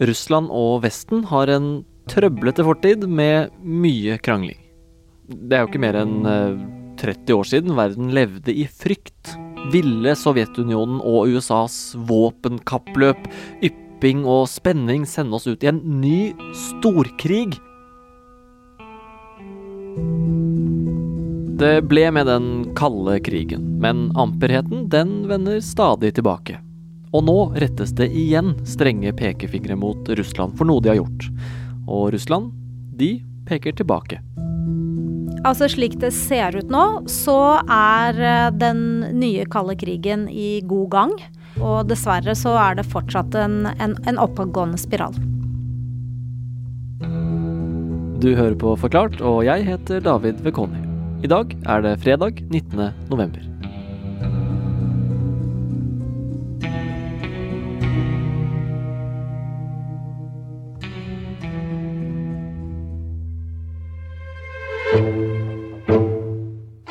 Russland og Vesten har en trøblete fortid med mye krangling. Det er jo ikke mer enn 30 eh, år siden verden levde i frykt. Ville Sovjetunionen og USAs våpenkappløp, ypping og spenning sende oss ut i en ny storkrig? Det ble med den kalde krigen, men amperheten den vender stadig tilbake. Og nå rettes det igjen strenge pekefingre mot Russland for noe de har gjort. Og Russland, de peker tilbake. Altså Slik det ser ut nå, så er eh, den nye kalde krigen i god gang. Og dessverre så er det fortsatt en, en, en oppadgående spiral. Du hører på Forklart, og jeg heter David Vekoni. I dag er det fredag 19. november.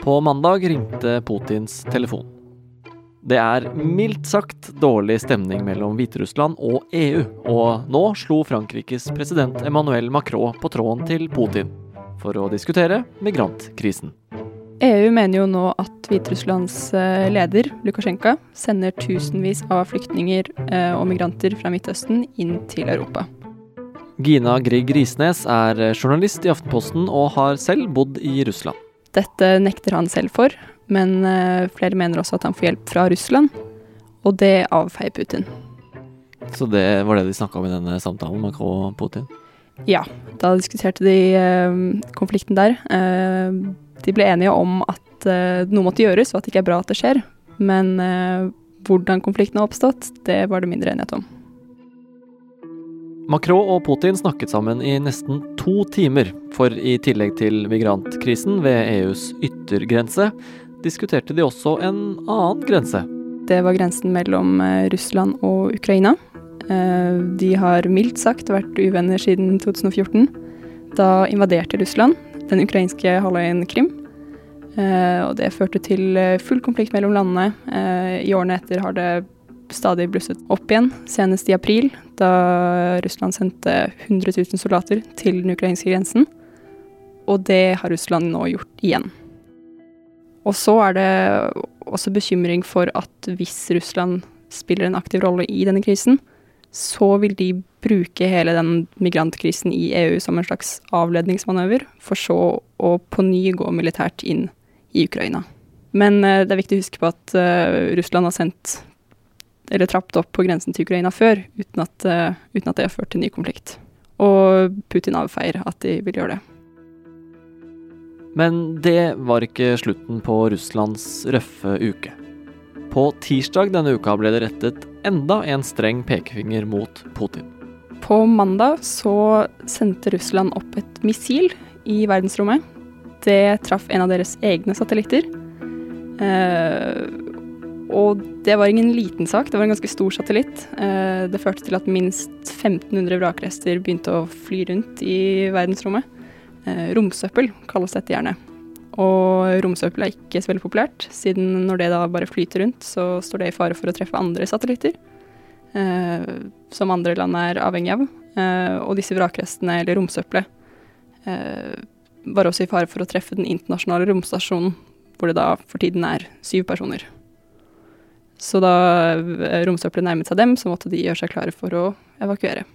På mandag ringte Putins telefon. Det er mildt sagt dårlig stemning mellom Hviterussland og EU, og nå slo Frankrikes president Emmanuel Macron på tråden til Putin for å diskutere migrantkrisen. EU mener jo nå at Hviterusslands eh, leder, Lukasjenko, sender tusenvis av flyktninger eh, og migranter fra Midtøsten inn til Europa. Gina Grieg Risnes er journalist i Aftenposten og har selv bodd i Russland. Dette nekter han selv for, men uh, flere mener også at han får hjelp fra Russland, og det avfeier Putin. Så det var det de snakka om i denne samtalen, Macron og Putin? Ja, da diskuterte de uh, konflikten der. Uh, de ble enige om at noe måtte gjøres, og at det ikke er bra at det skjer. Men hvordan konflikten har oppstått, det var det mindre enighet om. Macron og Putin snakket sammen i nesten to timer, for i tillegg til migrantkrisen ved EUs yttergrense, diskuterte de også en annen grense. Det var grensen mellom eh, Russland og Ukraina. Eh, de har mildt sagt vært uvenner siden 2014. Da invaderte Russland den ukrainske halvøyen Krim. Eh, og det førte til full konflikt mellom landene. I årene etter har det stadig blusset opp igjen, senest i april, da Russland sendte 100 000 soldater til den ukrainske grensen. Og det har Russland nå gjort igjen. Og så er det også bekymring for at hvis Russland spiller en aktiv rolle i denne krisen, så vil de bruke hele den migrantkrisen i EU som en slags avledningsmanøver, for så å på ny gå militært inn i Ukraina. Men uh, det er viktig å huske på at uh, Russland har sendt eller trappet opp på grensen til Ukraina før, uten at, uh, uten at det har ført til ny konflikt. Og Putin avfeier at de vil gjøre det. Men det var ikke slutten på Russlands røffe uke. På tirsdag denne uka ble det rettet enda en streng pekefinger mot Putin. På mandag så sendte Russland opp et missil i verdensrommet. Det traff en av deres egne satellitter. Eh, og det var ingen liten sak, det var en ganske stor satellitt. Eh, det førte til at minst 1500 vrakrester begynte å fly rundt i verdensrommet. Eh, romsøppel kalles dette gjerne. Og romsøppel er ikke så veldig populært, siden når det da bare flyter rundt, så står det i fare for å treffe andre satellitter, eh, som andre land er avhengig av. Og disse vrakrestene, eller romsøppelet, var også i fare for å treffe den internasjonale romstasjonen, hvor det da for tiden er syv personer. Så da eh, romsøppelet nærmet seg dem, så måtte de gjøre seg klare for å evakuere.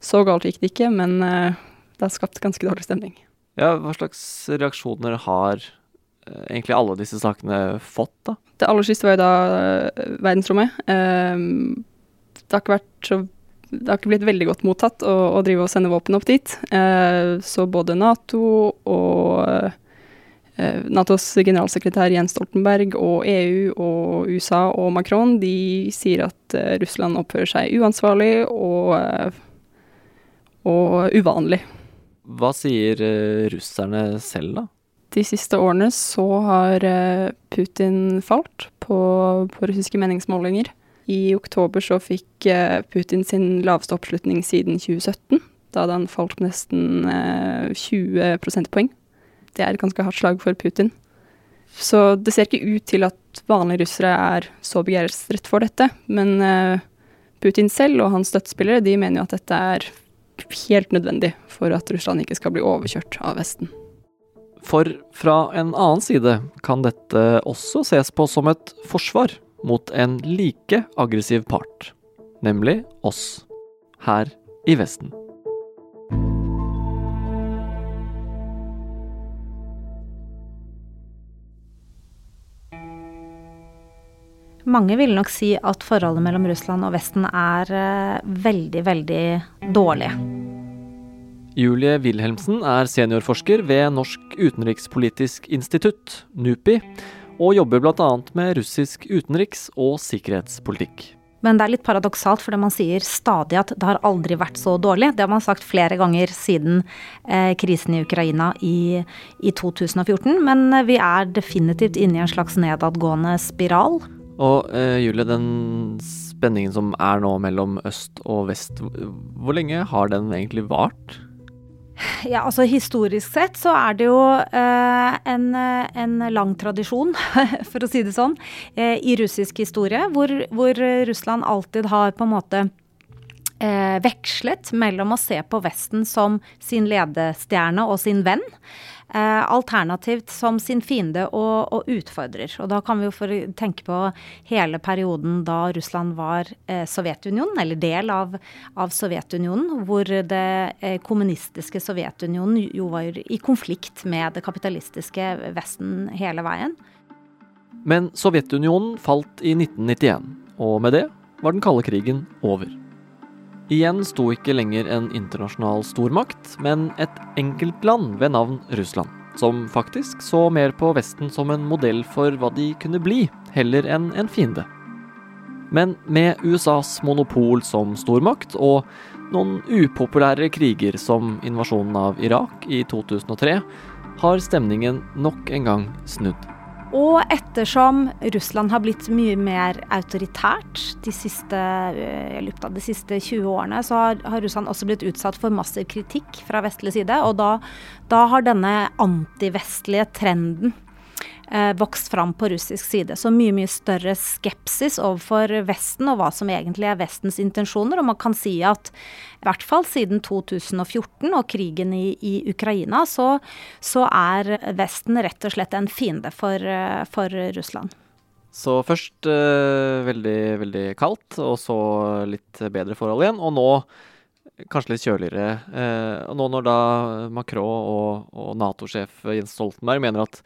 Så galt gikk det ikke, men uh, det har skapt ganske dårlig stemning. Ja, Hva slags reaksjoner har uh, egentlig alle disse sakene fått, da? Det aller siste var jo da verdensrommet. Ehm, det har ikke vært så det har ikke blitt veldig godt mottatt å, å drive og sende våpen opp dit. så både Nato og Eh, Natos generalsekretær Jens Stoltenberg og EU og USA og Macron de sier at eh, Russland oppfører seg uansvarlig og, eh, og uvanlig. Hva sier russerne selv, da? De siste årene så har Putin falt på, på russiske meningsmålinger. I oktober så fikk Putin sin laveste oppslutning siden 2017. Da han falt nesten 20 prosentpoeng det er et ganske hardt slag for Putin. Så det ser ikke ut til at vanlige russere er så begeistret for dette. Men uh, Putin selv og hans støttespillere de mener jo at dette er helt nødvendig for at Russland ikke skal bli overkjørt av Vesten. For fra en annen side kan dette også ses på som et forsvar mot en like aggressiv part, nemlig oss, her i Vesten. Mange vil nok si at forholdet mellom Russland og Vesten er eh, veldig, veldig dårlig. Julie Wilhelmsen er seniorforsker ved Norsk utenrikspolitisk institutt, NUPI, og jobber bl.a. med russisk utenriks- og sikkerhetspolitikk. Men det er litt paradoksalt, fordi man sier stadig at det har aldri vært så dårlig. Det har man sagt flere ganger siden eh, krisen i Ukraina i, i 2014. Men eh, vi er definitivt inne i en slags nedadgående spiral. Og eh, Julie, den spenningen som er nå mellom øst og vest, hvor lenge har den egentlig vart? Ja, altså Historisk sett så er det jo eh, en, en, lang tradisjon, for å si det sånn, eh, i russisk historie, hvor, hvor, Russland alltid har på en måte eh, vekslet mellom å se på Vesten som sin ledestjerne og sin venn, Eh, alternativt som sin fiende og, og, utfordrer. Og da kan vi jo tenke på hele perioden da Russland var eh, Sovjetunionen, eller del av, av Sovjetunionen, hvor det eh, kommunistiske Sovjetunionen jo var i konflikt med det kapitalistiske Vesten hele veien. Men Sovjetunionen falt i 1991, og med det var den kalde krigen over. Igjen sto ikke lenger en internasjonal stormakt, men et enkeltland ved navn Russland. Som faktisk så mer på Vesten som en modell for hva de kunne bli, heller enn en fiende. Men med USAs monopol som stormakt og noen upopulære kriger som invasjonen av Irak i 2003, har stemningen nok en gang snudd. Og ettersom Russland har blitt mye mer autoritært de siste, eh, av de siste 20 årene, så har, har, Russland også blitt utsatt for massiv kritikk fra vestlig side. Og da, da har denne antivestlige trenden eh, vokst fram på russisk side. Så mye mye større skepsis overfor Vesten og hva som egentlig er Vestens intensjoner. Og man kan si at i hvert fall siden 2014 og krigen i, i Ukraina, så, så, er Vesten rett og slett en fiende for, eh, for Russland. Så først eh, veldig, veldig kaldt, og så litt bedre forhold igjen. Og nå kanskje litt kjøligere. Eh, og nå når da Macron og, og Nato-sjef Jens Stoltenberg mener at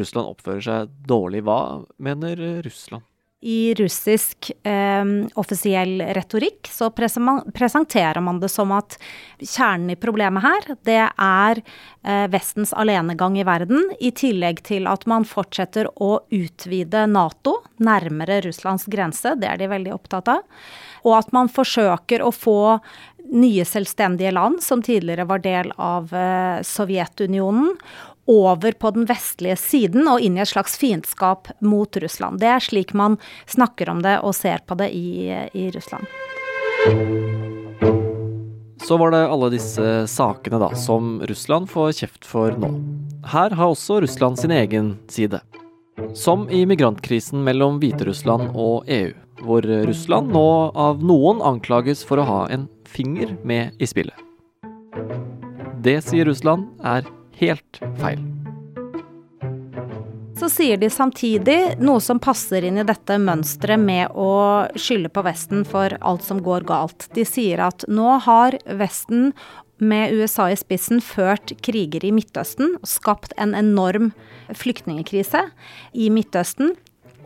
Russland oppfører seg dårlig, hva mener Russland? I russisk eh, offisiell retorikk så presenterer man det som at kjernen i problemet her, det er eh, Vestens alenegang i verden, i tillegg til at man fortsetter å utvide Nato nærmere Russlands grense, det er de veldig opptatt av. Og at man forsøker å få nye selvstendige land, som tidligere var del av eh, Sovjetunionen, over på den vestlige siden og inn i et slags fiendskap mot Russland. Det er slik man snakker om det og ser på det i, i Russland. Så var det alle disse sakene da, som Russland får kjeft for nå. Her har også Russland sin egen side. Som i migrantkrisen mellom Hviterussland og EU hvor Russland nå av noen anklages for å ha en finger med i spillet. Det, sier Russland, er helt feil. Så sier de samtidig noe som passer inn i dette mønsteret med å skylde på Vesten for alt som går galt. De sier at nå har Vesten med USA i spissen ført kriger i Midtøsten og skapt en enorm flyktningkrise i Midtøsten.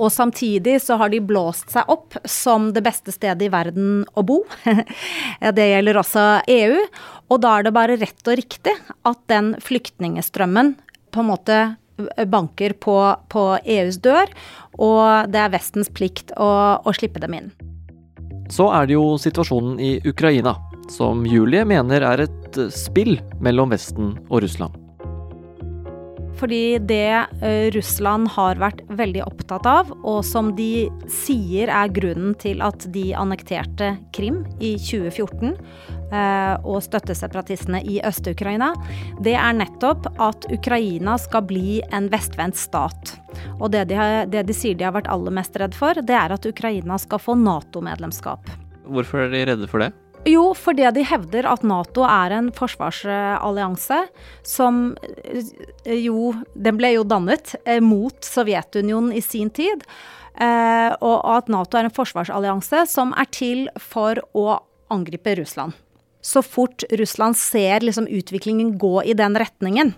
Og samtidig så har de blåst seg opp som det beste stedet i verden å bo. det gjelder også EU. Og da er det bare rett og riktig at den flyktningestrømmen på en måte banker på, på EUs dør, og det er Vestens plikt å, å slippe dem inn. Så er det jo situasjonen i Ukraina, som Julie mener er et spill mellom Vesten og Russland. Fordi det uh, Russland har vært veldig opptatt av, og som de sier er grunnen til at de annekterte Krim i 2014 uh, eh, og støtteseparatistene i Øst-Ukraina, det er nettopp at Ukraina skal bli en vestvendt stat. Og det de, har, det de sier de har vært aller mest redd for, det er at Ukraina skal få Nato-medlemskap. Hvorfor er de redde for det? Jo, fordi de hevder at Nato er en forsvarsallianse som eh, jo Den ble jo dannet eh, mot Sovjetunionen i sin tid. Eh, og at Nato er en forsvarsallianse som er til for å angripe Russland. Så fort Russland ser liksom utviklingen gå i den retningen,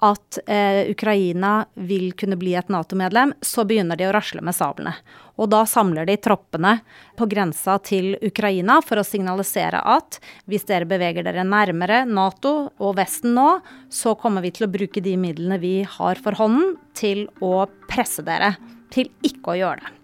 at eh, Ukraina vil kunne bli et Nato-medlem, så begynner de å rasle med sablene. Og da samler de troppene på grensa til Ukraina for å signalisere at hvis dere beveger dere nærmere Nato og Vesten nå, så kommer vi til å bruke de midlene vi har for hånden, til å presse dere til ikke å gjøre det.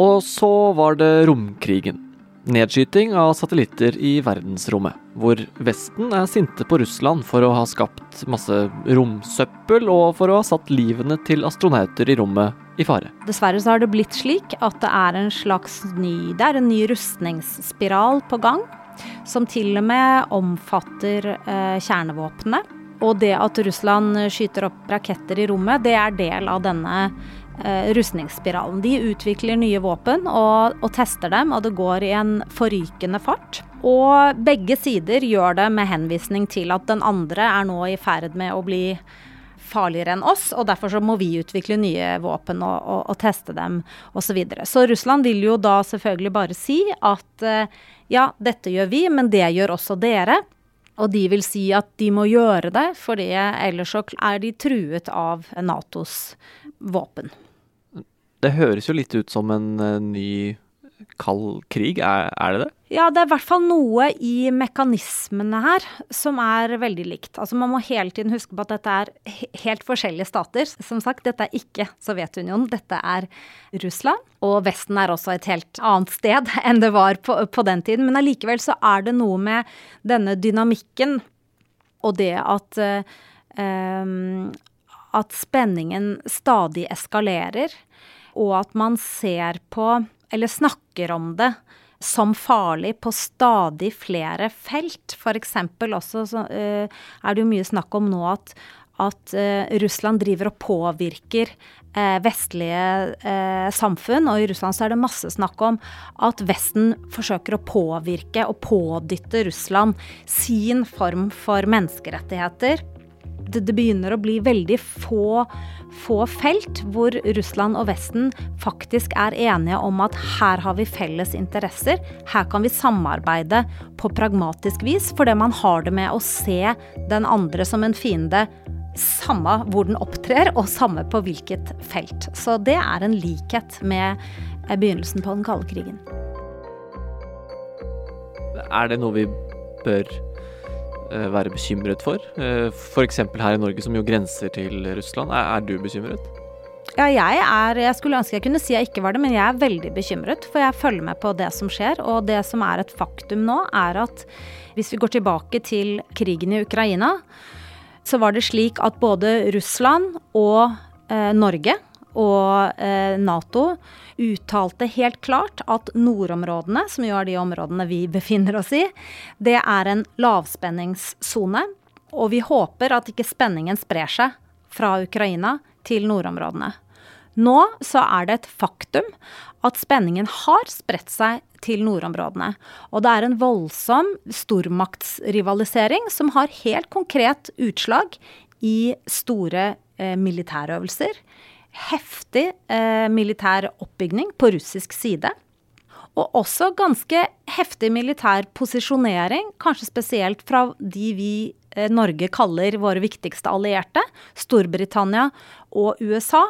Og så var det romkrigen. Nedskyting av satellitter i verdensrommet, hvor Vesten er sinte på Russland for å ha skapt masse romsøppel og for å ha satt livene til astronauter i rommet i fare. Dessverre så har det blitt slik at det er en slags ny Det er en ny rustningsspiral på gang, som til og med omfatter eh, kjernevåpnene. Og det at Russland skyter opp raketter i rommet, det er del av denne rustningsspiralen. De utvikler nye våpen og, og, tester dem, og det går i en forrykende fart. Og begge sider gjør det med henvisning til at den andre er nå i ferd med å bli farligere enn oss, og derfor så må vi utvikle nye våpen og, og, og teste dem osv. Så, videre. så Russland vil jo da selvfølgelig bare si at eh, ja, dette gjør vi, men det gjør også dere. Og de vil si at de må gjøre det, for ellers så er de truet av Natos våpen. Det høres jo litt ut som en uh, ny kald krig, er, er, det det? Ja, det er i hvert fall noe i mekanismene her som er veldig likt. Altså Man må hele tiden huske på at dette er helt forskjellige stater. Som sagt, dette er ikke Sovjetunionen, dette er Russland. Og Vesten er også et helt annet sted enn det var på, på den tiden. Men allikevel så er det noe med denne dynamikken og det at uh, at spenningen stadig eskalerer, og at man ser på, eller snakker om det, som farlig på stadig flere felt. F.eks. også så, uh, er det jo mye snakk om nå at, at uh, Russland driver og påvirker uh, vestlige samfunn. Og i Russland så er det masse snakk om at Vesten forsøker å påvirke og pådytte Russland sin form for menneskerettigheter det, begynner å bli veldig få, få felt hvor Russland og Vesten faktisk er enige om at her har vi felles interesser. Her kan vi samarbeide på pragmatisk vis, fordi man har det med å se den andre som en fiende samme hvor den opptrer, og samme på hvilket felt. Så det er en likhet med eh, begynnelsen på den kalde krigen. Er det noe vi bør Eh, være bekymret for? Eh, F.eks. her i Norge, som jo grenser til Russland. Er, du bekymret? Ja, jeg er Jeg skulle ønske jeg kunne si jeg ikke var det, men jeg er veldig bekymret. For jeg følger med på det som skjer. Og det som er et faktum nå, er at hvis vi går tilbake til krigen i Ukraina, så var det slik at både Russland og eh, Norge og eh, Nato uttalte helt klart at nordområdene, som jo er de områdene vi befinner oss i, det er en lavspenningssone. Og vi håper at ikke spenningen sprer seg fra Ukraina til nordområdene. Nå så er det et faktum at spenningen har spredt seg til nordområdene. Og det er en voldsom stormaktsrivalisering som har helt konkret utslag i store eh, militærøvelser heftig eh, militær oppbygning på russisk side. Og også ganske heftig militær posisjonering, kanskje spesielt fra de vi eh, Norge kaller våre viktigste allierte, Storbritannia og USA.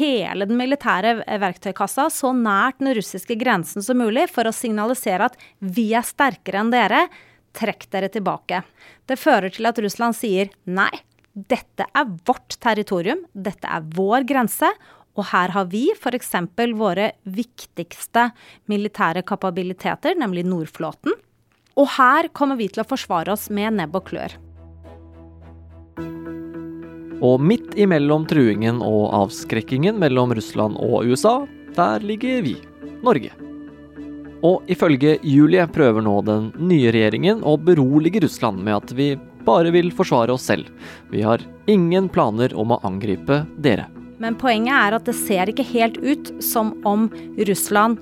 Hele den militære verktøykassa så nært den russiske grensen som mulig for å signalisere at vi er sterkere enn dere. Trekk dere tilbake. Det fører til at Russland sier nei, dette er vårt territorium, dette er vår grense. Og her har vi f.eks. våre viktigste militære kapabiliteter, nemlig Nordflåten. Og her kommer vi til å forsvare oss med nebb og klør. Og midt imellom truingen og avskrekkingen mellom Russland og USA, der ligger vi, Norge. Og ifølge Julie prøver nå den nye regjeringen å berolige Russland med at vi bare vil forsvare oss selv. Vi har ingen planer om å angripe dere. Men poenget er at det ser ikke helt ut som om Russland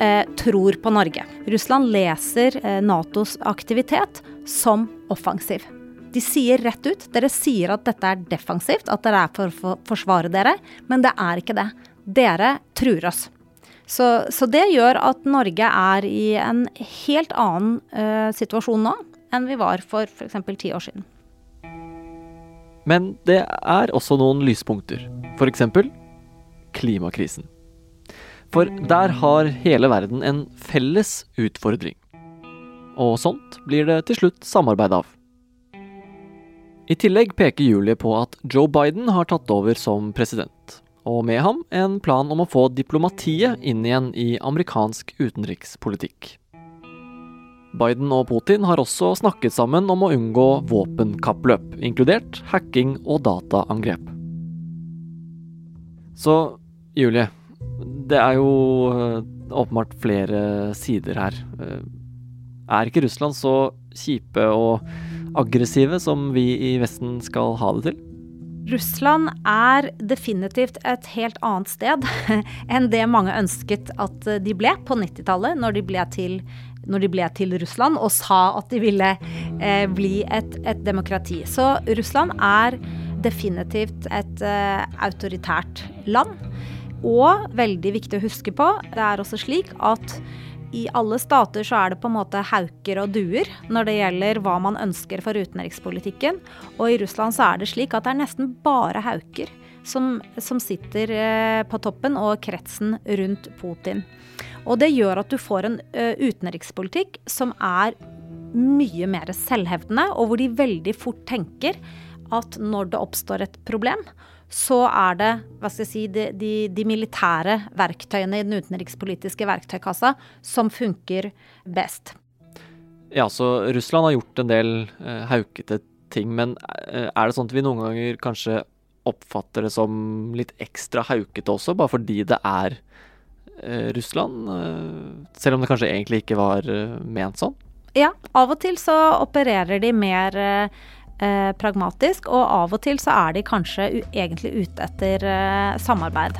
eh, tror på Norge. Russland leser eh, Natos aktivitet som offensiv. De sier rett ut dere sier at dette er defensivt, at dere er for å forsvare dere, men det er ikke det. Dere truer oss. Så, så det gjør at Norge er i en helt annen uh, situasjon nå enn vi var for f.eks. ti år siden. Men det er også noen lyspunkter. F.eks. klimakrisen. For der har hele verden en felles utfordring. Og sånt blir det til slutt samarbeid av. I tillegg peker Julie på at Joe Biden har tatt over som president, og med ham en plan om å få diplomatiet inn igjen i amerikansk utenrikspolitikk. Biden og Putin har også snakket sammen om å unngå våpenkappløp, inkludert hacking og dataangrep. Så Julie, det er jo eh, åpenbart flere sider her. Eh, er ikke Russland så kjipe og aggressive som vi i Vesten skal ha det til? Russland er definitivt et helt annet sted enn det mange ønsket at de ble på 90-tallet, når de ble til når de ble til Russland og sa at de ville eh, bli et, et, demokrati. Så Russland er definitivt et eh, autoritært land. Og veldig viktig å huske på, det er også slik at i alle stater så er det på en måte hauker og duer når det gjelder hva man ønsker for utenrikspolitikken. Og i Russland så er det slik at det er nesten bare hauker som, som sitter eh, på toppen og kretsen rundt Putin. Og det gjør at du får en uh, utenrikspolitikk som er mye mer selvhevdende, og hvor de veldig fort tenker at når det oppstår et problem, så er det hva skal jeg si, de, de, de militære verktøyene i den utenrikspolitiske verktøykassa som funker best. Ja, så Russland har gjort en del eh, haukete ting, men eh, er det sånn at vi noen ganger kanskje oppfatter det som litt ekstra haukete også, bare fordi det er Eh, Russland, eh, selv om det kanskje egentlig ikke var eh, ment sånn? Ja, av og til så opererer de mer eh, pragmatisk, og av og til så er de kanskje egentlig ute etter eh, samarbeid.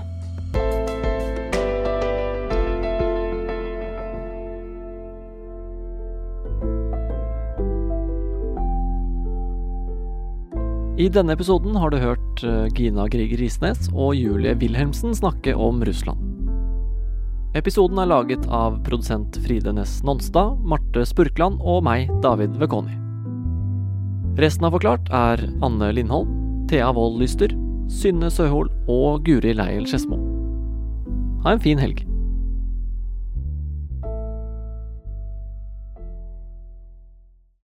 I denne episoden har du hørt Gina Grieg Risnes og Julie Wilhelmsen snakke om Russland. Episoden er laget av produsent Fride Næss Nonstad, Marte Spurkland og meg, David Vekoni. Resten av Forklart er Anne Lindholm, Thea Wold Lyster, Synne Søhol og Guri Leiel Skedsmo. Ha en fin helg.